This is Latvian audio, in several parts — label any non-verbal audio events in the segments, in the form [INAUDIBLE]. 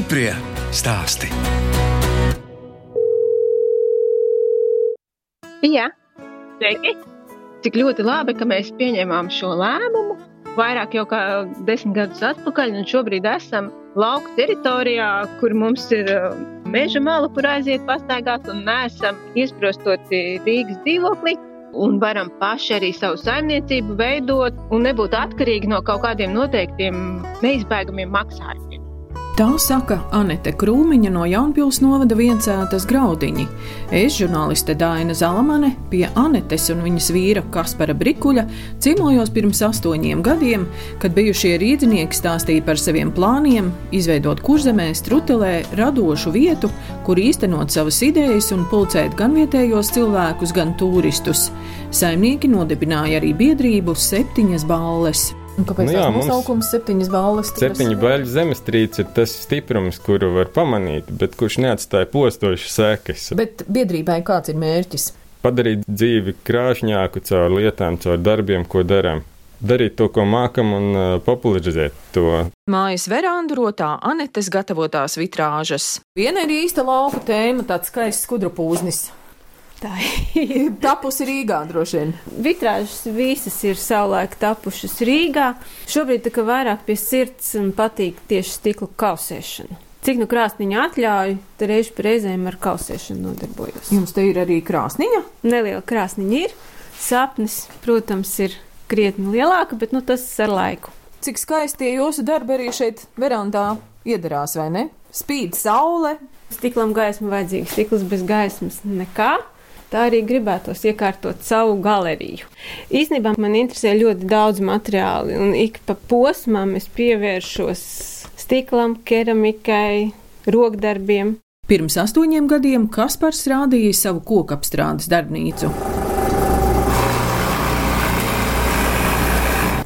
Stiprie stāsti. Jā, sveiki! Cik ļoti labi, ka mēs pieņēmām šo lēmumu. Vairāk jau kā desmit gadus atpakaļ, un šobrīd esam lauka teritorijā, kur mums ir uh, meža mala, kur aiziet pastaigāt, un neesam iesprostoti Rīgas dzīvoklī. Un varam paši arī savu saimniecību veidot un nebūt atkarīgi no kaut kādiem noteiktiem neizbēgamiem maksājumiem. Tā saka Anete Krūmiņa no Jaunpils novada viencētas graudiņi. Es, žurnāliste Dāna Zalamane, pie Anetes un viņas vīra Kaspara Brikuļa ciemojos pirms astoņiem gadiem, kad bijušie rīznieki stāstīja par saviem plāniem izveidot kurzemē, strutelē radošu vietu, kur īstenot savas idejas un pulcēt gan vietējos cilvēkus, gan turistus. Saimnieki nodibināja arī biedrību septiņas balles. Un kāpēc nu, jā, mums nosaukums septiņas balvas? Septiņu baļu zemestrīce ir tas stiprums, kuru var pamanīt, bet kurš neatstāja postošas sekas. Bet biedrībai kāds ir mērķis? Padarīt dzīvi krāšņāku caur lietām, caur darbiem, ko darām darīt to, ko mākam, un uh, popularizēt to. Mājas verandu rotā Anetes gatavotās vitrāžas. Viena ir īsta lauka tēma, tāds skaists skudru pūznis. Tā ir [LAUGHS] tapusi Rīgā droši vien. Vitrāžas visas ir savulaik tapušas Rīgā. Šobrīd tā kā vairāk pie sirds patīk tieši stikla kausēšana. Cik nu krāsniņa atļauj, tad reizi reizēm ar kausēšanu nodarbojos. Jums te ir arī krāsniņa? Neliela krāsniņa ir. Sapnis, protams, ir krietni lielāka, bet nu, tas ar laiku. Cik skaisti jūsu darbi arī šeit verandā iedarās, vai ne? Spīd saule. Stiklam gaisma vajadzīga, stikls bez gaismas nekā tā arī gribētos iekārtot savu galeriju. Īsnībā man interesē ļoti daudz materiāli, un ik pa posmam es pievēršos stiklam, keramikai, rokdarbiem. Pirms astoņiem gadiem Kaspars rādīja savu kokapstrādes darbnīcu.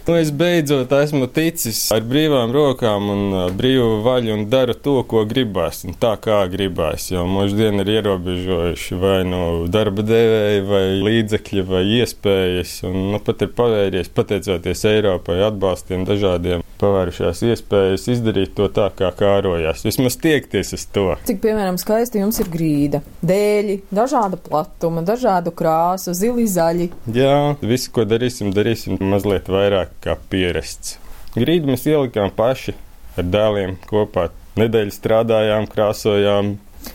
Nu, es beidzot esmu ticis ar brīvām rokām un brīvu vaļu un daru to, ko gribās, un tā kā gribās. Jo mūždien ir ierobežojuši vai nu no darba devēji, vai līdzekļi, vai iespējas. Un, nu, pat ir pavērties, pateicoties Eiropai, atbalstiem dažādiem pavērušās iespējas izdarīt to tā, kā kārojās. Vismaz tiekties uz to. Cik, piemēram, skaisti jums ir grīda, dēļi, dažāda platuma, dažādu krāsu, zili, zaļi. Jā, visu, ko darīsim, darīsim mazliet vairāk kā pierasts. Grīdu mēs ielikām paši ar dēliem kopā. Nedēļu strādājām, krāsojām,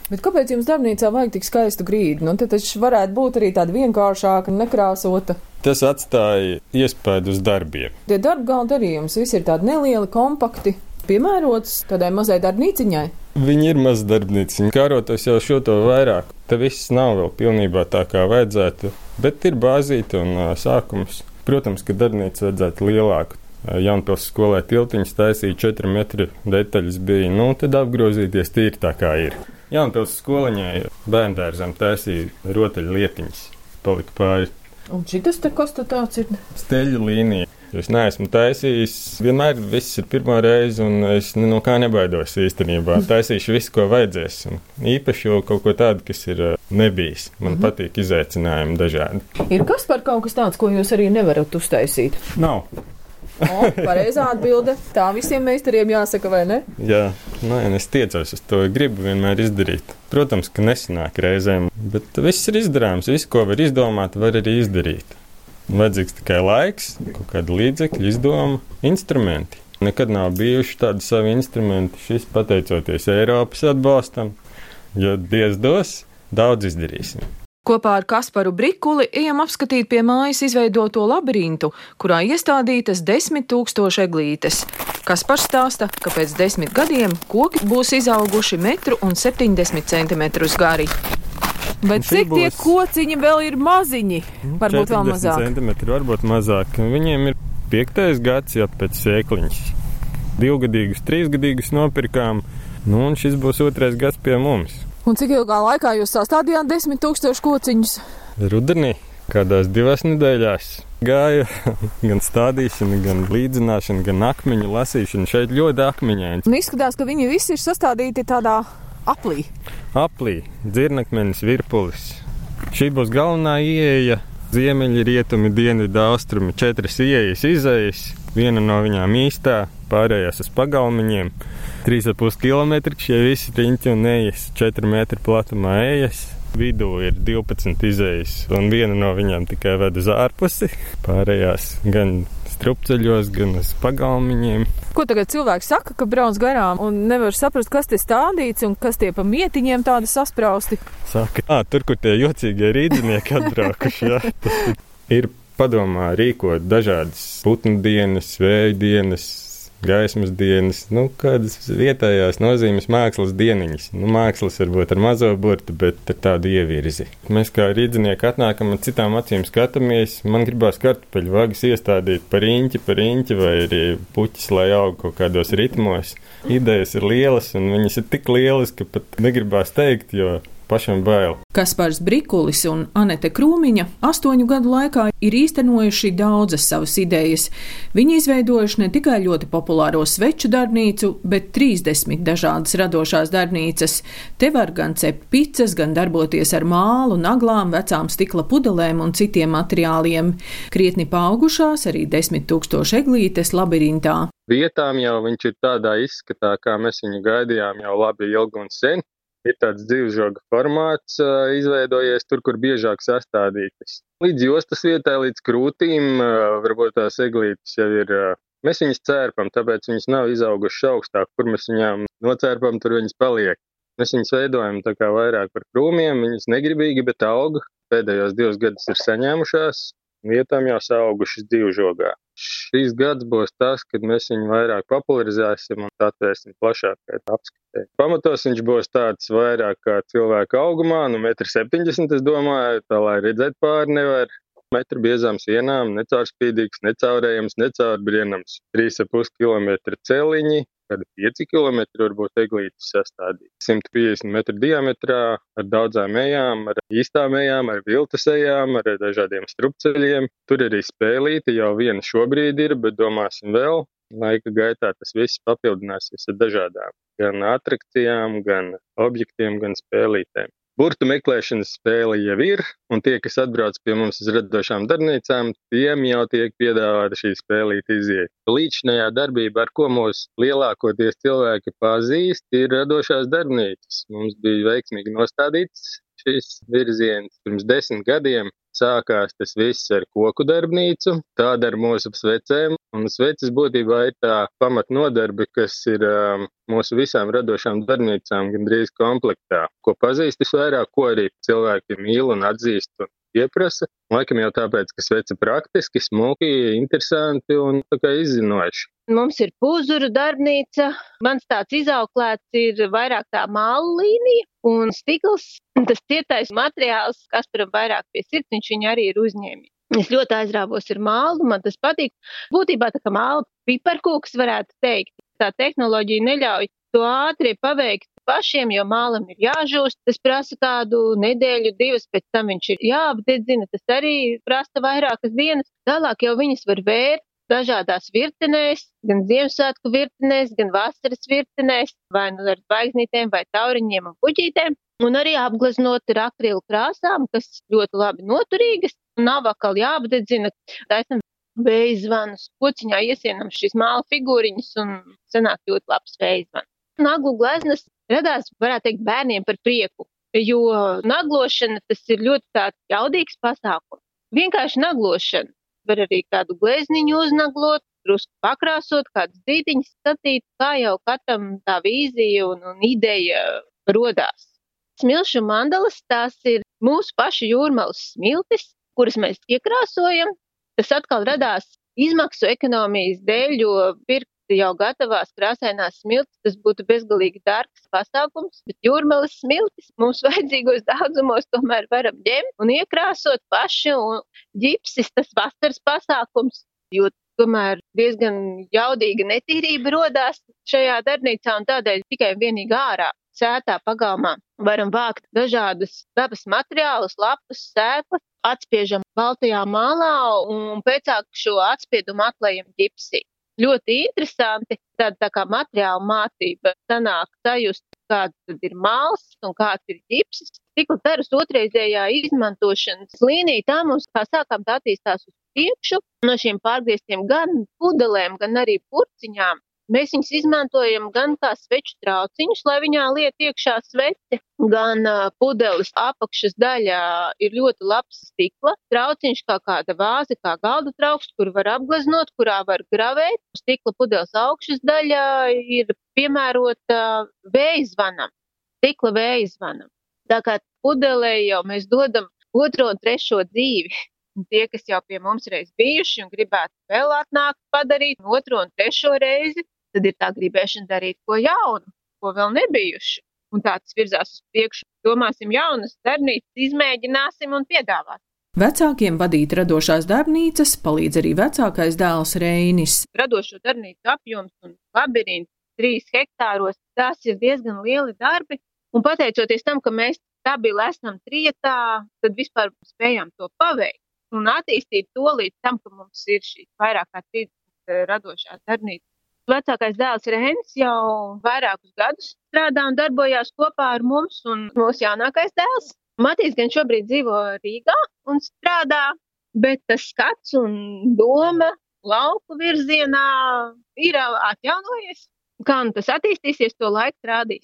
Bet kāpēc jums darbnīcā vajag tik skaistu grīdu? Nu, tad taču varētu būt arī tāda vienkāršāka, nekrāsota. Tas atstāja iespēju uz darbiem. Tie darba galda darījums visi ir tādi nelieli, kompakti, piemērots tādai mazai darbnīciņai. Viņi ir maz darbnīciņi, kārotos jau šo to vairāk. Te viss nav vēl pilnībā tā, kā vajadzētu, bet ir bāzīti un uh, sākums. Protams, ka darbnīca vajadzētu lielāku. Jaunpils skolē tiltiņš taisīja 4 metru detaļas bija, nu, tad apgrozīties tīri tā kā ir. Jaunpils skoliņai bērndārzam taisīja rotaļu lietiņas, palika pāri. Un šis te konstatāts ir? Steļu līnija. Es neesmu taisījis. Vienmēr viss ir pirmā reize, un es no kā nebaidos īstenībā. Taisīšu visu, ko vajadzēs. Un īpaši jau kaut ko tādu, kas ir nebijis. Man mm -hmm. patīk izaicinājumi dažādi. Ir kas par kaut kas tāds, ko jūs arī nevarat uztaisīt? Nav. O, pareizā atbilde. Tā visiem meistariem jāsaka, vai ne? Jā, nē, es tiecos uz to, gribu vienmēr izdarīt. Protams, ka nesanāk reizēm, bet viss ir izdarāms. Visu, ko var izdomāt, var arī izdarīt. Vajadzīgs tikai laiks, kaut kāda līdzekļa, izdoma, instrumenti. Nekad nav bijuši tādi savi instrumenti. Šis pateicoties Eiropas atbalstam, jo Dievs dos, daudz izdarīsim. Kopā ar Kasparu Brikuli ejam apskatīt pie mājas izveidoto labirintu, kurā iestādītas desmit tūkstoši eglītes. Kaspars stāsta, ka pēc desmit gadiem koki būs izauguši metru un septiņdesmit centimetrus gari. Bet cik tie kociņi vēl ir maziņi? Varbūt vēl mazāk. Centimetri, varbūt mazāk. Viņiem ir piektais gads jau pēc sēkliņas. Divgadīgus, trīsgadīgus nopirkām, nu un šis būs otrais gads pie mums. Un cik ilgā laikā jūs sastādījāt desmit tūkstošu kociņus? Rudenī, kādās divās nedēļās. Gāja [LAUGHS] gan stādīšana, gan līdzināšana, gan akmeņu lasīšana. Šeit ļoti akmeņaini. Un izskatās, ka viņi visi ir sastādīti tādā aplī. Aplī, dzirnakmenis, virpulis. Šī būs galvenā ieeja Ziemeļi, rietumi, dienvidi, austrumi, četras ieejas, izējas, viena no viņām īstā, pārējās uz pagalmiņiem. 3,5 km šie visi riņķi un ejas, 4 metru platumā ejas. Vidū ir 12 izējas, un viena no viņām tikai ved uz ārpusi. Pārējās gan strupceļos, gan uz pagalmiņiem. Ko tagad cilvēks saka, ka brauc garām un nevar saprast, kas te stādīts un kas tie pa mietiņiem tādi sasprausti? Saka, ah, tur, kur tie jocīgie rīznieki atbraukuši, jā, tas [LAUGHS] ir padomā rīkot dažādas putnu dienas, vēja dienas, gaismas dienas, nu, kādas vietējās nozīmes mākslas dieniņas. Nu, mākslas varbūt ar mazo burtu, bet ar tādu ievirzi. Mēs kā rīdzinieki atnākam un citām acīm skatāmies. Man gribās kartupeļu vagas iestādīt par īņķi, par īņķi vai arī puķis, lai aug kaut kādos ritmos. Idejas ir lielas un viņas ir tik lielas, ka pat negribās teikt, jo pašam bail. Kaspars Brikulis un Anete Krūmiņa astoņu gadu laikā ir īstenojuši daudzas savas idejas. Viņi izveidojuši ne tikai ļoti populāro sveču darbnīcu, bet 30 dažādas radošās darbnīcas. Te var gan cept picas, gan darboties ar mālu, naglām, vecām stikla pudelēm un citiem materiāliem. Krietni paaugušās arī desmit tūkstoši eglītes labirintā. Vietām jau viņš ir tādā izskatā, kā mēs viņu gaidījām jau labi ilgi un sen ir tāds dzīvžoga formāts izveidojies tur, kur biežāk sastādītas. Līdz jostas vietai, līdz krūtīm, varbūt tās eglītes jau ir. Mēs viņus cērpam, tāpēc viņas nav izaugušas augstāk, kur mēs viņām nocērpam, tur viņas paliek. Mēs viņus veidojam tā kā vairāk par krūmiem, viņas negribīgi, bet aug. Pēdējos divus gadus ir saņēmušās, vietām jau augušas dzīvžogā. Šīs gads būs tas, kad mēs viņu vairāk popularizēsim un atvērsim plašākai apskatē. Pamatos viņš būs tāds vairāk kā cilvēka augumā, nu 1,70 m es domāju, tā lai redzēt pāri nevar. Metru biezām sienām, necaurspīdīgs, necaurējams, necaurbrienams, 3,5 km celiņi, kādi 5 km varbūt eglītes sastādīt. 150 metru diametrā ar daudzām ejām, ar īstām ejām, ar viltas ejām, ar dažādiem strupceļiem. Tur arī spēlīti jau viena šobrīd ir, bet domāsim vēl. Laika gaitā tas viss papildināsies ar dažādām gan atrakcijām, gan objektiem, gan spēlītēm. Burtu meklēšanas spēle jau ir, un tie, kas atbrauc pie mums uz radošām darbnīcām, tiem jau tiek piedāvāta šī spēlīta iziet. Līdzinājā darbība, ar ko mūs lielākoties cilvēki pazīst, ir radošās darbnīcas. Mums bija veiksmīgi nostādīts šis virziens pirms desmit gadiem. Sākās tas viss ar koku darbnīcu, tāda ar mūsu svecēm. Un sveces būtībā ir tā pamatnodarbe, kas ir um, mūsu visām radošām darbnīcām gandrīz komplektā. Ko pazīst visvairāk, ko arī cilvēki mīl un atzīst un pieprasa. Laikam jau tāpēc, ka svece praktiski, smuki, interesanti un tā kā izzinoši. Mums ir puzuru darbnīca. Mans tāds izauklēts ir vairāk tā māla līnija un stikls. Tas cietais materiāls, kas param vairāk pie sirds, viņš viņu arī ir uzņēmis. Es ļoti aizrāvos ar mālu, man tas patīk. Būtībā tā kā māla piparkūks varētu teikt. Tā tehnoloģija neļauj to ātri paveikt pašiem, jo mālam ir jāžūst. Tas prasa kādu nedēļu, divas, pēc tam viņš ir jāapdedzina. Tas arī prasa vairākas dienas. Tālāk jau viņas var vērt dažādās virtenēs, gan Ziemassvētku virtenēs, gan vasaras virtenēs, vai nu ar zvaigznītēm, vai tauriņiem un puķītēm. Un arī apgleznot ar akrilu krāsām, kas ļoti labi noturīgas. Nav atkal jāapdedzina. Taisam vēja zvanus, pociņā iesienam šīs māla figūriņas un sanāk ļoti labs vēja zvans. Naglu gleznas radās, varētu teikt, bērniem par prieku, jo naglošana tas ir ļoti tāds jaudīgs pasākums. Vienkārši naglošana var arī kādu glezniņu uznaglot, drusku pakrāsot, kādas zīdiņas statīt, kā jau katram tā vīzija un, un ideja rodās. Smilšu mandalas tās ir mūsu pašu jūrmalas smiltis, kuras mēs iekrāsojam. Tas atkal radās izmaksu ekonomijas dēļ, jo pirkt jau gatavās krāsainās smiltis, tas būtu bezgalīgi dārgs pasākums, bet jūrmālas smiltis mums [LAUGHS] vajadzīgos daudzumos tomēr varam ņemt un iekrāsot paši, un ģipsis tas vasaras pasākums, jo tomēr diezgan jaudīga netīrība rodās šajā darbnīcā, un tādēļ tikai vienīgi ārā sētā pagalmā varam vākt dažādus dabas materiālus, lapus, sēklas, atspiežam baltajā mālā un pēcāk šo atspiedumu atlējam ģipsī ļoti interesanti. Tāda tā kā materiāla mācība sanāk sajust kāda ir māls un kāds ir ģipsis. Stikla taras otrreizējā izmantošanas līnija tā mums kā sākām tā attīstās uz priekšu. No šiem pārgrieztiem gan pudelēm, gan arī purciņām Mēs viņus izmantojam gan kā sveču trauciņus, lai viņā liet iekšā svece, gan pudeles apakšas daļā ir ļoti labs stikla trauciņš, kā kāda vāze, kā galda trauks, kur var apgleznot, kurā var gravēt. Stikla pudeles augšas daļā ir piemērota vēja zvanam, stikla vēja zvanam. Tā kā pudelē jau mēs dodam otro un trešo dzīvi. Tie, kas jau pie mums reiz bijuši un gribētu vēl atnākt, padarīt otro un trešo reizi, tad ir tā gribēšana darīt ko jaunu, ko vēl nebijuši. Un tā tas virzās uz priekšu. Domāsim, jaunas darbnīcas, izmēģināsim un piedāvāsim. Vecākiem vadīt radošās darbnīcas palīdz arī vecākais dēls Reinis. Radošo darbnīcu apjoms un labirints trīs hektāros, tās ir diezgan lieli darbi. Un pateicoties tam, ka mēs stabili esam trietā, tad vispār spējām to paveikt un attīstīt to līdz tam, ka mums ir šīs vairāk kā 30 eh, radošās darbnīcas Vecākais dēls Rēns jau vairākus gadus strādā un darbojās kopā ar mums, un mūsu jaunākais dēls Matīs gan šobrīd dzīvo Rīgā un strādā, bet tas skats un doma lauku virzienā ir atjaunojies. Kā nu tas attīstīsies, to laiks rādīs.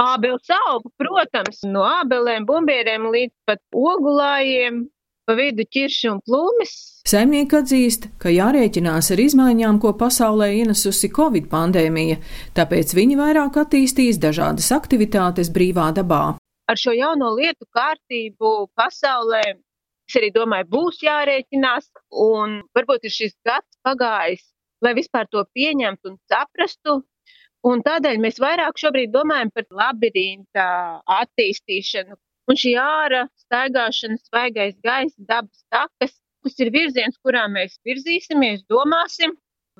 Ābels auga, protams, no ābelēm, bumbieriem līdz pat ogulājiem, pa vidu ķirši un plūmis. Saimnieki atzīst, ka jārēķinās ar izmaiņām, ko pasaulē ienesusi Covid pandēmija, tāpēc viņi vairāk attīstīs dažādas aktivitātes brīvā dabā. Ar šo jauno lietu kārtību pasaulē es arī domāju, būs jārēķinās, un varbūt ir šis gads pagājis, lai vispār to pieņemtu un saprastu. Un tādēļ mēs vairāk šobrīd domājam par labirinta attīstīšanu, Un šī ārā staigāšana, svaigais gaiss, dabas takas, tas ir virziens, kurā mēs virzīsimies, domāsim,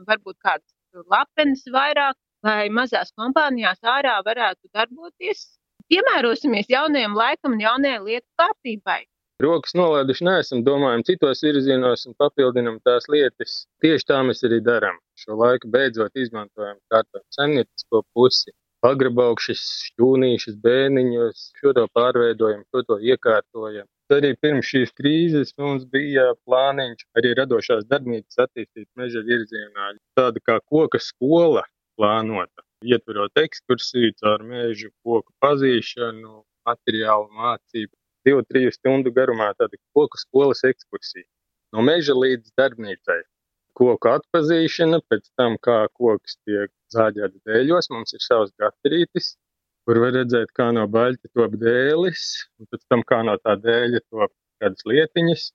varbūt kāds lapenis vairāk, lai mazās kompānijās ārā varētu darboties. Piemērosimies jaunajam laikam un jaunajai lietu kārtībai. Rokas nolaiduši neesam, domājam citos virzienos un papildinam tās lietas. Tieši tā mēs arī darām. Šo laiku beidzot izmantojam kārtot saimniecisko pusi pagrabaukšas, šķūnīšas, bēniņus, šo to pārveidojam, šo to iekārtojam. Arī pirms šīs krīzes mums bija plāniņš arī radošās darbnīcas attīstīt meža virzienā. Tāda kā koka skola plānota, ietverot ekskursiju caur mežu, koku pazīšanu, materiālu mācību. Divu, trīs stundu garumā tāda koku skolas ekskursija. No meža līdz darbnīcai koku atpazīšana, pēc tam, kā koks tiek zāģēts dēļos, mums ir savs gatrītis, kur var redzēt, kā no baļķa top dēlis, un pēc tam, kā no tā dēļa top kādas lietiņas,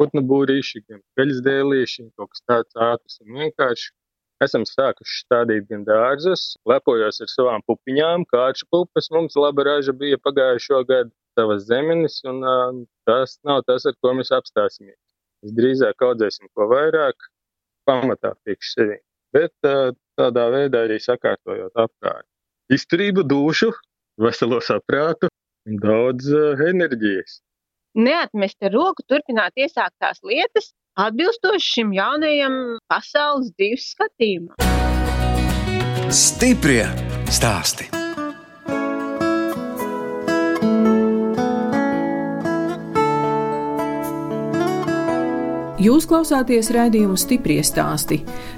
putnu būrīši, gan peļas dēlīši, kaut kas tāds ātrs un vienkārši. Esam sākuši stādīt gan dārzus, lepojos ar savām pupiņām, kāršu pupas mums laba raža bija pagājušo gadu savas zemenes, un uh, tas nav tas, ar ko mēs apstāsimies. Mēs drīzāk audzēsim ko vairāk, pamatā priekš sevi. Bet tādā veidā arī sakārtojot apkārt. Izturību, dušu, veselo saprātu un daudz enerģijas. Neatmest ar roku, turpināt iesāktās lietas, atbilstoši šim jaunajam pasaules dzīves skatījumam. Stiprie stāstī! Jūs klausāties raidījumu stipri stāstī.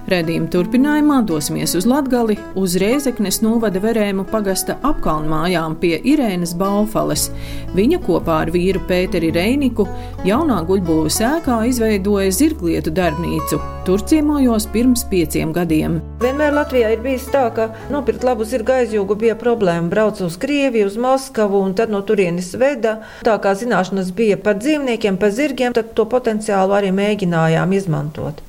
Radījuma turpinājumā dosimies uz Latgali, uz Rēzeknes novada verēmu pagasta apkalnmājām pie Irēnas Balfales. Viņa kopā ar vīru Pēteri Reiniku jaunā guļbūves ēkā izveidoja zirglietu darbnīcu. Tur ciemojos pirms pieciem gadiem. Vienmēr Latvijā ir bijis tā, ka nopirkt labu zirga aizjūgu bija problēma. Braucu uz Krieviju, uz Moskavu un tad no turienes veda. Tā kā zināšanas bija par dzīvniekiem, par zirgiem, tad to potenciālu arī mēģinājām izmantot.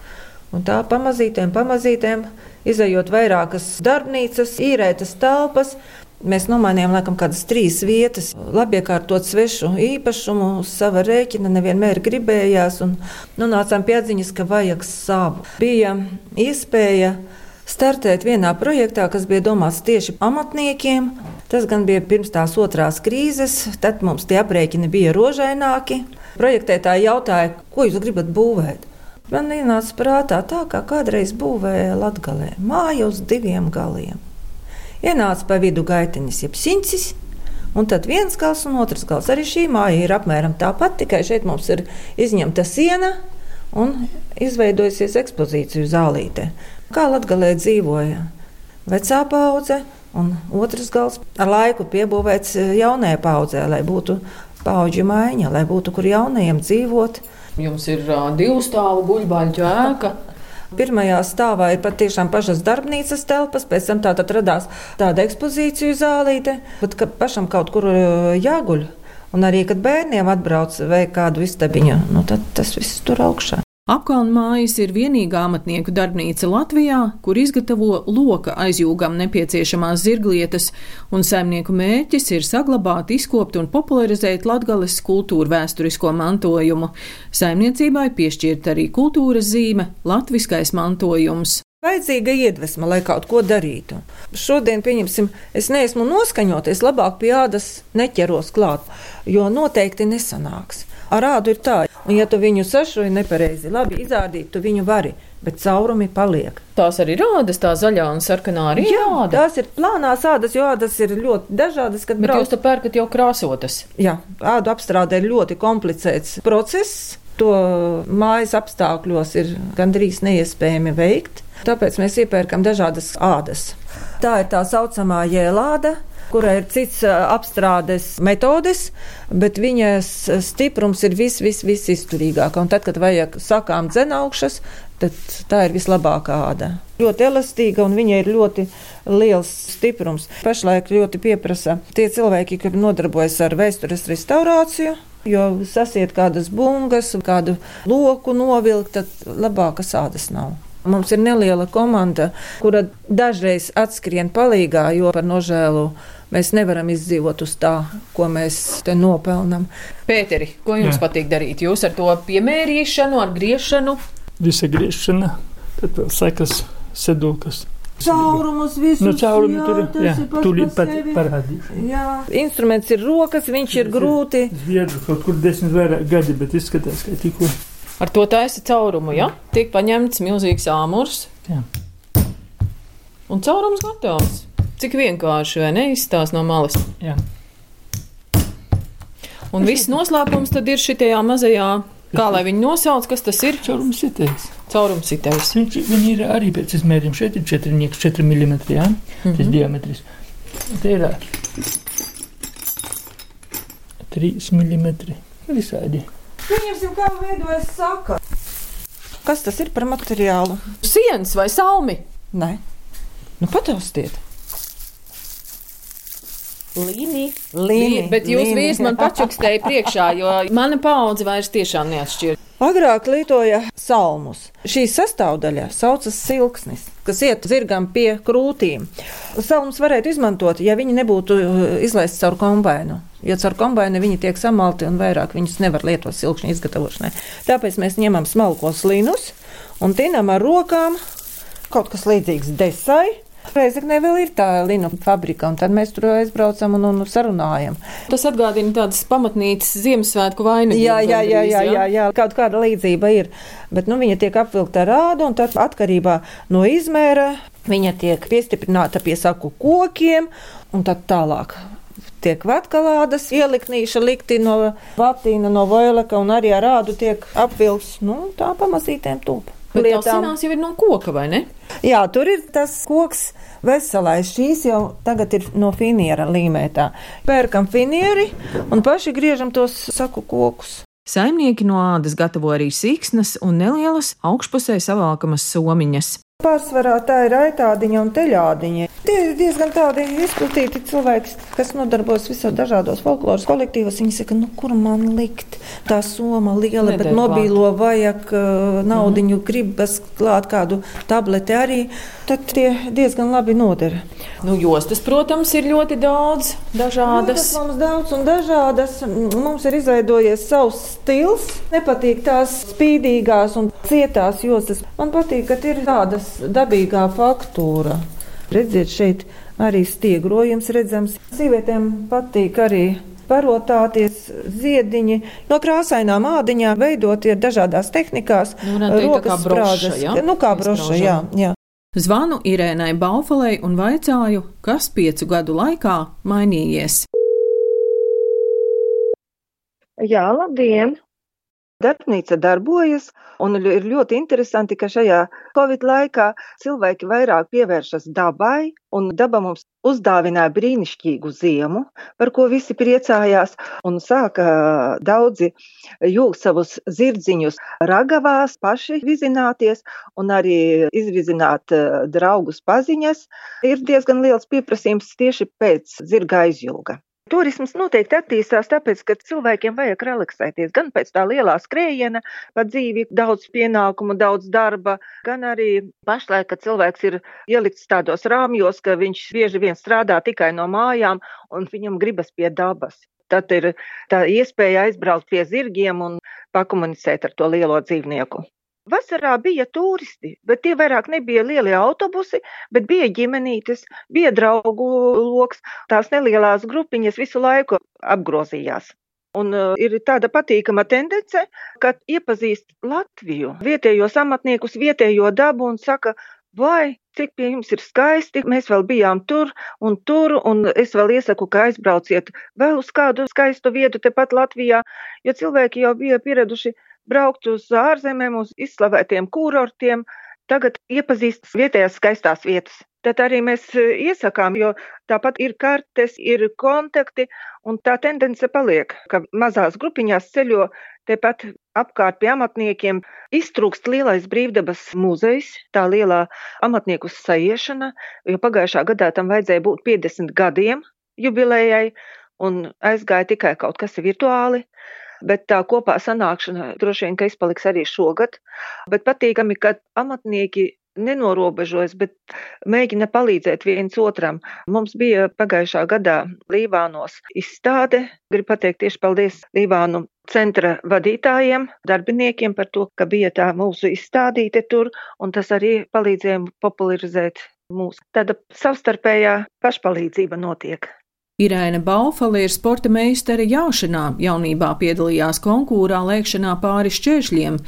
Un tā pamazītēm, pamazītēm, izējot vairākas darbnīcas, īrētas telpas, Mēs nomainījām laikam kādas trīs vietas, labi iekārtot svešu īpašumu, uz sava rēķina, nevienmēr gribējās, un nonācām pie atziņas, ka vajag savu. Bija iespēja startēt vienā projektā, kas bija domāts tieši amatniekiem. Tas gan bija pirms tās otrās krīzes, tad mums tie aprēķini bija rožaināki. Projektētāji jautāja, ko jūs gribat būvēt. Man ienāca prātā tā, kā kādreiz būvēja Latvijā māju uz diviem galiem. Ienāca pa vidu gaitiņas, jeb sincis. Un tad viens gals un otrs gals. Arī šī māja ir apmēram tāpat, tikai šeit mums ir izņemta siena un izveidojusies ekspozīciju zālītē. Kā Latvijā dzīvoja vecā paudze, un otrs gals ar laiku piebūvēts jaunajai paudzē, lai būtu paudžu maiņa, lai būtu kur jaunajiem dzīvot. Jums ir uh, divu stāvu guļbaļķu ēka. Pirmajā stāvā ir patiešām pašas darbnīcas telpas, pēc tam tā radās tāda ekspozīciju zālīte, bet ka pašam kaut kur jāguļ. Un arī, kad bērniem atbrauc vai kādu istabiņu, nu, tad tas viss tur augšā. Apkalnmājas ir vienīgā amatnieku darbnīca Latvijā, kur izgatavo loka aizjūgam nepieciešamās zirglietas, un saimnieku mērķis ir saglabāt, izkopt un popularizēt latgales kultūru vēsturisko mantojumu. Saimniecībai piešķirt arī kultūras zīme - latviskais mantojums. Vajadzīga iedvesma, lai kaut ko darītu. Šodien, pieņemsim, es neesmu noskaņoties, labāk pie ādas neķeros klāt, jo noteikti nesanāks. Ar ādu ir tā, un ja tu viņu sašuji nepareizi, labi izrādīt, tu viņu vari. Bet caurumi paliek. Tās arī rādas, tā zaļā un sarkanā arī Jā, rāda. tās ir plānās ādas, jo ādas ir ļoti dažādas. Bet brauc... jūs to pērkat jau krāsotas. Jā, ādu apstrādē ir ļoti komplicēts process. To mājas apstākļos ir gandrīz neiespējami veikt. Tāpēc mēs iepērkam dažādas ādas. Tā ir tā saucamā jēlāda, kurai ir cits apstrādes metodes, bet viņas stiprums ir vis, vis, vis izturīgāka. Un tad, kad vajag sakām dzenaugšas, tad tā ir vislabākā āda. Ļoti elastīga un viņa ir ļoti liels stiprums. Pašlaik ļoti pieprasa tie cilvēki, kas nodarbojas ar vēstures restaurāciju. Jo sasiet kādas bungas, kādu loku novilkt, tad labākas ādas nav. Mums ir neliela komanda, kura dažreiz atskrien palīgā, jo par nožēlu mēs nevaram izdzīvot uz tā, ko mēs te nopelnām. Pēteri, ko jums Jā. patīk darīt? Jūs ar to piemērīšanu, ar griešanu? Visa griešana, tad vēl sekas sedulkas. Caurumus visus. Nu, caurumi jā, tur, jā, tur pat parādīšu. Jā. Instruments ir rokas, viņš ir grūti. Zviedru kaut kur desmit vairāk gadi, bet izskatās, ka tikko. Ar to taisa caurumu, ja? Tiek paņemts milzīgs āmurs. Jā. Un caurums gatavs. Cik vienkārši, vai ne? Izstāst no malas. Jā. Un viss noslēpums tad ir šitajā mazajā, kā lai viņi nosauc, kas tas ir? Caurums sitējs. Caurums sitējs. Viņš, viņi ir arī pēc izmēriem. Šeit ir 4, 4 mm, jā? Mm -hmm. Tas diametrs. Te ir 3 mm. Visādi. Pieņemsim, kā veidojas saka. Kas tas ir par materiālu? Sienas vai salmi? Nē, nu pataustiet. Līnija, līnija. Bet jūs vīrs man pačukstēja priekšā, jo mana paudze vairs tiešām neatšķir. Agrāk lietoja salmus. Šī sastāvdaļa saucas silksnis, kas iet zirgam pie krūtīm. Salmus varētu izmantot, ja viņi nebūtu uh, izlaisti caur kombainu. Jo caur kombainu viņi tiek samalti un vairāk viņus nevar lietot silkšņa izgatavošanai. Tāpēc mēs ņemam smalkos linus un tinam ar rokām kaut kas līdzīgs desai Reizeknē vēl ir tā linu fabrika, un tad mēs tur aizbraucam un, un sarunājam. Tas atgādina tādas pamatnīcas Ziemassvētku vainagu. Jā, jā, jā, jā, jā, jā, kaut kāda līdzība ir. Bet nu, viņa tiek apvilkta ar rādu, un tad atkarībā no izmēra viņa tiek piestiprināta pie saku kokiem, un tad tālāk tiek vatkalādas, ieliknīša likti no vatīna, no voileka un arī ar rādu tiek apvilks, nu, tā pamazītēm tūp. Bet lietām. Tas jau ir no koka, vai ne? Jā, tur ir tas koks veselais. Šīs jau tagad ir no finiera līmētā. Pērkam finieri un paši griežam tos saku kokus. Saimnieki no ādas gatavo arī sīksnas un nelielas augšpusē savalkamas somiņas. Pārsvarā tā ir aitādiņa un teļādiņa. Tie ir diezgan tādi izplatīti cilvēki, kas nodarbojas visā dažādos folkloras kolektīvos. Viņi saka, nu, kur man likt tā soma liela, Nedēļ bet mobīlo vajag, uh, naudiņu mm. gribas klāt kādu tableti arī, tad tie diezgan labi nodara. Nu, jostas, protams, ir ļoti daudz dažādas. Jostas mums daudz un dažādas. Mums ir izveidojies savs stils. Nepatīk tās spīdīgās un cietās jostas. Man patīk, ka ir tādas dabīgā faktūra. Redziet, šeit arī stiegrojums redzams. Sīvietēm patīk arī parotāties ziediņi. No krāsainām ādiņām veidot ir dažādās tehnikās. Nu, rokas broša, ja? Nu, kā broša, jā, jā. Zvanu Irēnai Baufalei un vaicāju, kas piecu gadu laikā mainījies. Jā, labdien! Darbnīca darbojas, un ir ļoti interesanti, ka šajā Covid laikā cilvēki vairāk pievēršas dabai, un daba mums uzdāvināja brīnišķīgu ziemu, par ko visi priecājās, un sāka daudzi jūgt savus zirdziņus ragavās, paši vizināties, un arī izvizināt draugus paziņas. Ir diezgan liels pieprasījums tieši pēc zirga aizjūga. Turisms noteikti attīstās tāpēc, ka cilvēkiem vajag relaksēties gan pēc tā lielā skrējiena, pa dzīvi daudz pienākumu, daudz darba, gan arī pašlaik, kad cilvēks ir ielikts tādos rāmjos, ka viņš bieži vien strādā tikai no mājām un viņam gribas pie dabas. Tad ir tā iespēja aizbraukt pie zirgiem un pakomunicēt ar to lielo dzīvnieku. Vasarā bija turisti, bet tie vairāk nebija lielie autobusi, bet bija ģimenītes, bija draugu loks. Tās nelielās grupiņas visu laiku apgrozījās. Un uh, ir tāda patīkama tendence, ka iepazīst Latviju, vietējos amatniekus, vietējo dabu un saka, vai cik pie jums ir skaisti, mēs vēl bijām tur un tur, un es vēl iesaku, ka aizbrauciet vēl uz kādu skaistu vietu tepat Latvijā, jo cilvēki jau bija pieraduši braukt uz ārzemēm, uz izslavētiem kurortiem, tagad iepazīst vietējās skaistās vietas. Tad arī mēs e, iesakām, jo tāpat ir kartes, ir kontakti, un tā tendence paliek, ka mazās grupiņās ceļo tepat apkārt pie amatniekiem. Iztrūkst lielais brīvdabas muzejs, tā lielā amatnieku sajiešana, jo pagājušā gadā tam vajadzēja būt 50 gadiem jubilējai, un aizgāja tikai kaut kas virtuāli bet tā kopā sanākšana droši vien, ka izpaliks arī šogad. Bet patīkami, ka amatnieki nenorobežojas, bet mēģina palīdzēt viens otram. Mums bija pagājušā gadā Lībānos izstāde. Gribu pateikt tieši paldies Lībānu centra vadītājiem, darbiniekiem par to, ka bija tā mūsu izstādīte tur, un tas arī palīdzēja popularizēt mūsu. Tāda savstarpējā pašpalīdzība notiek. Irēna Baufale ir sporta meistare jāšanā, jaunībā piedalījās konkūrā lēkšanā pāri šķēršļiem.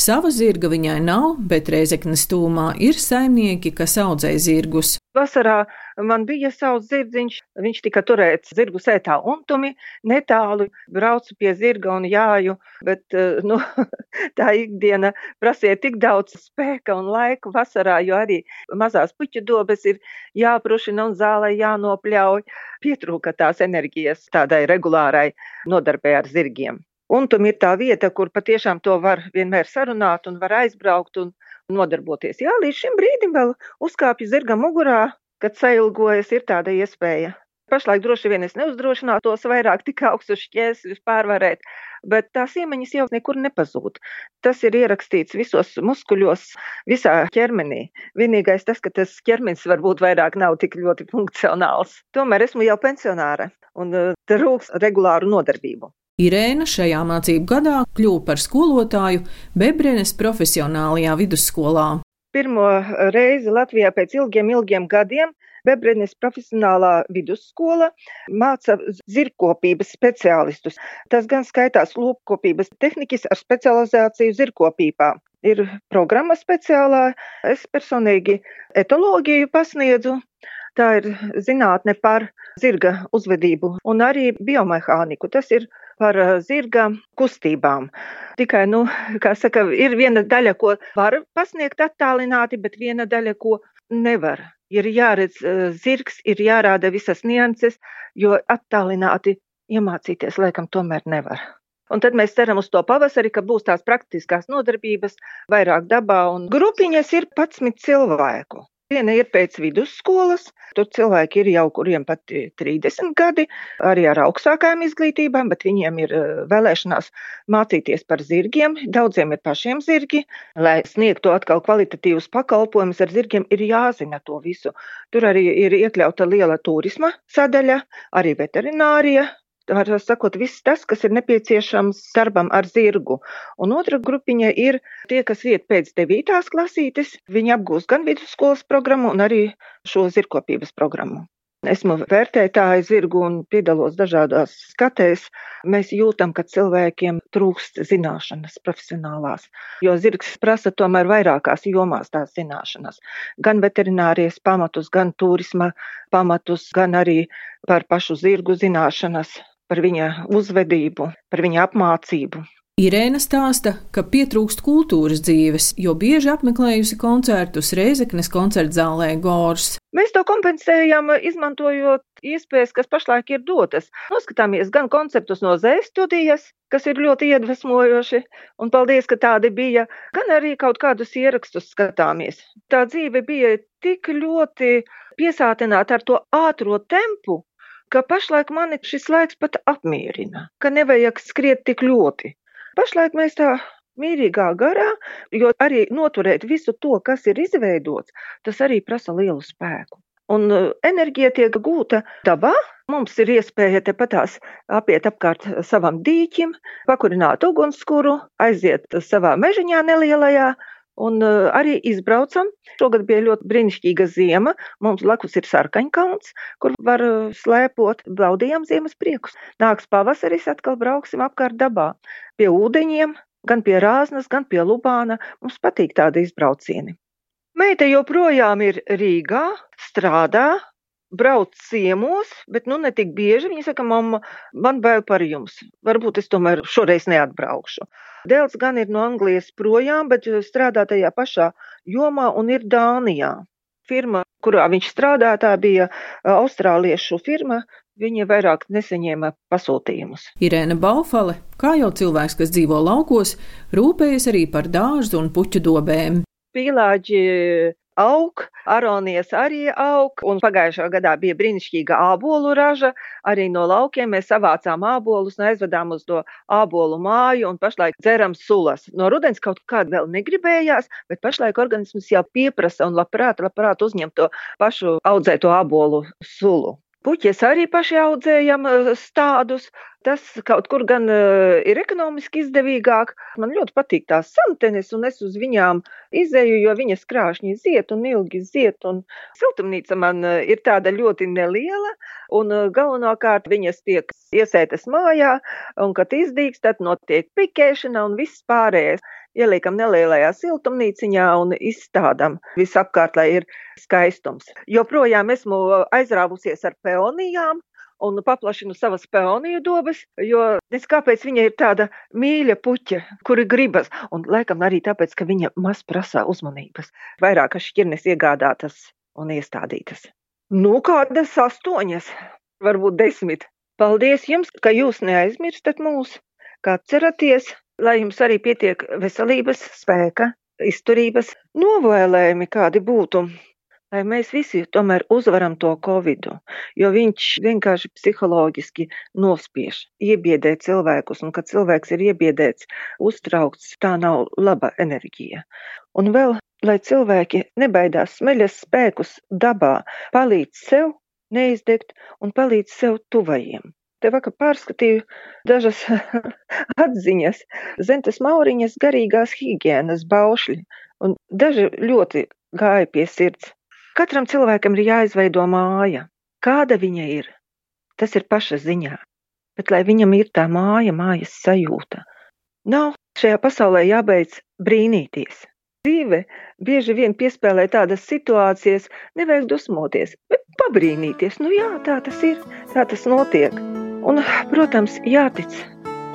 Sava zirga viņai nav, bet Reizeknas tūmā ir saimnieki, kas audzē zirgus. Vasarā man bija savs zirdziņš, viņš tika turēts zirgu sētā untumi, netālu braucu pie zirga un jāju, bet eh, nu, [LAUGHS] tā ikdiena prasīja tik daudz spēka un laiku vasarā, jo arī mazās puķu dobes ir jāprušina un zālē jānopļauj. Pietrūka tās enerģijas tādai regulārai nodarbē ar zirgiem. Untum ir tā vieta, kur patiešām to var vienmēr sarunāt un var aizbraukt un nodarboties. Jā, līdz šim brīdim vēl uzkāpju zirga mugurā, kad sailgojas, ir tāda iespēja. Pašlaik droši vien es neuzdrošinātos vairāk tik augstus šķērsļus pārvarēt, bet tās iemaņas jau nekur nepazūd. Tas ir ierakstīts visos muskuļos, visā ķermenī. Vienīgais tas, ka tas ķermenis varbūt vairāk nav tik ļoti funkcionāls. Tomēr esmu jau pensionāra un uh, trūks regulāru nodarbību. Irēna šajā mācību gadā kļuva par skolotāju Bebrenes profesionālajā vidusskolā. Pirmo reizi Latvijā pēc ilgiem, ilgiem gadiem Bebrenes profesionālā vidusskola māca zirgkopības speciālistus. Tas gan skaitās lopkopības tehnikas ar specializāciju zirgkopībā. Ir programma speciālā. Es personīgi etoloģiju pasniedzu. Tā ir zinātne par zirga uzvedību un arī biomehāniku. Tas ir par eh, zirga kustībām. Tikai, nu, kā saka, ir viena daļa, ko var pasniegt attālināti, bet viena daļa, ko nevar. Ir jāredz eh, zirgs, ir jārāda visas nianses, jo attālināti iemācīties laikam tomēr nevar. Un tad mēs ceram uz to pavasari, ka būs tās praktiskās nodarbības vairāk dabā, un grupiņas ir 11 cilvēku. Viena ir pēc vidusskolas, tur cilvēki ir jau, kuriem pat 30 gadi, arī ar augstākām izglītībām, bet viņiem ir eh, vēlēšanās mācīties par zirgiem. Daudziem ir pašiem zirgi. Lai sniegtu atkal kvalitatīvus pakalpojumus ar zirgiem, ir jāzina to visu. Tur arī ir iekļauta liela turisma sadaļa, arī veterinārija, var sakot, viss tas, kas ir nepieciešams darbam ar zirgu. Un otra grupiņa ir tie, kas iet pēc devītās klasītes. Viņi apgūst gan vidusskolas programmu, gan arī šo zirgkopības programmu. Esmu vērtētāja zirgu un piedalos dažādās skatēs. Mēs jūtam, ka cilvēkiem trūkst zināšanas profesionālās, jo zirgs prasa tomēr vairākās jomās tās zināšanas. Gan veterinārijas pamatus, gan turisma pamatus, gan arī par pašu zirgu zināšanas, par viņa uzvedību, par viņa apmācību. Irēna stāsta, ka pietrūkst kultūras dzīves, jo bieži apmeklējusi koncertus Reizeknes koncerta zālē Gors. Mēs to kompensējam, izmantojot iespējas, kas pašlaik ir dotas. Noskatāmies gan koncertus no zēs studijas, kas ir ļoti iedvesmojoši, un paldies, ka tādi bija, gan arī kaut kādus ierakstus skatāmies. Tā dzīve bija tik ļoti piesātināta ar to ātro tempu, ka pašlaik mani šis laiks pat apmierina, ka nevajag skriet tik ļoti. Pašlaik mēs tā mierīgā garā, jo arī noturēt visu to, kas ir izveidots, tas arī prasa lielu spēku. Un uh, enerģija tiek gūta dabā. Mums ir iespēja tepatās apiet apkārt savam dīķim, pakurināt ugunskura, aiziet savā mežiņā nelielajā, Un uh, arī izbraucam. Šogad bija ļoti brīnišķīga ziema. Mums blakus ir sarkaņkalns, kur var uh, slēpot. Baudījām ziemas priekus. Nāks pavasaris, atkal brauksim apkārt dabā. Pie ūdeņiem, gan pie Rāznas, gan pie Lubāna. Mums patīk tādi izbraucieni. Meita joprojām ir Rīgā, strādā, brauc ciemos, bet nu ne tik bieži. Viņa saka, mamma, man bail par jums. Varbūt es tomēr šoreiz neatbraukšu. Dēls gan ir no Anglijas projām, bet strādā tajā pašā jomā un ir Dānijā. Firma, kurā viņš strādā, tā bija austrāliešu firma. Viņa vairāk nesaņēma pasūtījumus. Irēna Baufale, kā jau cilvēks, kas dzīvo laukos, rūpējas arī par dārzu un puķu dobēm. Pīlāģi aug, aronijas arī aug, un pagājušā gadā bija brīnišķīga ābolu raža. Arī no laukiem mēs savācām ābolus un aizvedām uz to ābolu māju, un pašlaik dzeram sulas. No rudens kaut kāda vēl negribējās, bet pašlaik organisms jau pieprasa un labprāt, labprāt uzņem to pašu audzēto ābolu sulu. Puķis arī paši audzējam stādus. Tas kaut kur gan ir ekonomiski izdevīgāk. Man ļoti patīk tās samtenes, un es uz viņām izēju, jo viņas krāšņi ziet un ilgi ziet. Un siltumnīca man ir tāda ļoti neliela, un galvenokārt viņas tiek iesētas mājā, un kad izdīgs, tad notiek pikēšana un viss pārējais ieliekam nelielajā siltumnīciņā un izstādām visapkārt, lai ir skaistums. Joprojām esmu aizrāvusies ar peonijām, un paplašinu savas peoniju dobas, jo es kāpēc viņa ir tāda mīļa puķa, kuri gribas, un laikam arī tāpēc, ka viņa maz prasa uzmanības. Vairāk šķirnes iegādātas un iestādītas. Nu, kādas astoņas, varbūt desmit. Paldies jums, ka jūs neaizmirstat mūs, kā ceraties, lai jums arī pietiek veselības, spēka, izturības, novēlējumi kādi būtu. Lai mēs visi tomēr uzvaram to covidu, jo viņš vienkārši psiholoģiski nospiež, iebiedē cilvēkus, un kad cilvēks ir iebiedēts, uztraukts, tā nav laba enerģija. Un vēl, lai cilvēki nebaidās smeļas spēkus dabā, palīdz sev neizdegt un palīdz sev tuvajiem. Te vakar pārskatīju dažas [LAUGHS] atziņas, Zentes Mauriņas garīgās higienas baušļi, un daži ļoti gāja pie sirds. Katram cilvēkam ir jāizveido māja. Kāda viņa ir, tas ir paša ziņā, bet lai viņam ir tā māja, mājas sajūta. Nav šajā pasaulē jābeidz brīnīties. Dzīve bieži vien piespēlē tādas situācijas, nevajag dusmoties, bet pabrīnīties. Nu jā, tā tas ir, tā tas notiek. Un, protams, jātic,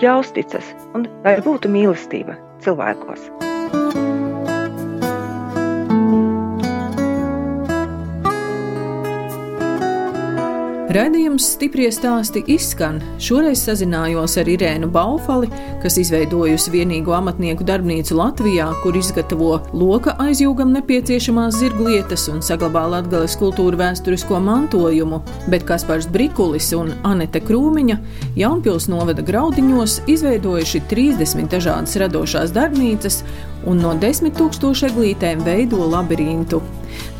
jāuzticas un lai būtu mīlestība cilvēkos. Radījums stiprie stāsti izskan. Šoreiz sazinājos ar Irēnu Baufali, kas izveidojusi vienīgo amatnieku darbnīcu Latvijā, kur izgatavo loka aizjūgam nepieciešamās zirglietas un saglabā latgales kultūra vēsturisko mantojumu, bet Kaspars Brikulis un Anete Krūmiņa Jaunpils novada graudiņos izveidojuši 30 dažādas radošās darbnīcas un no 10 tūkstošu eglītēm veido labirintu.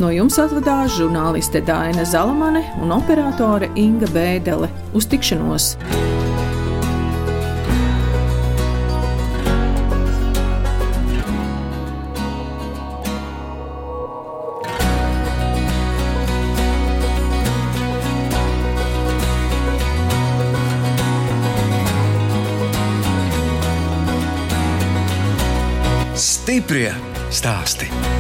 No jums atvadās žurnāliste Dāna Zalamane un operātore Inga Bēdele. Uz tikšanos! Stiprie stāsti.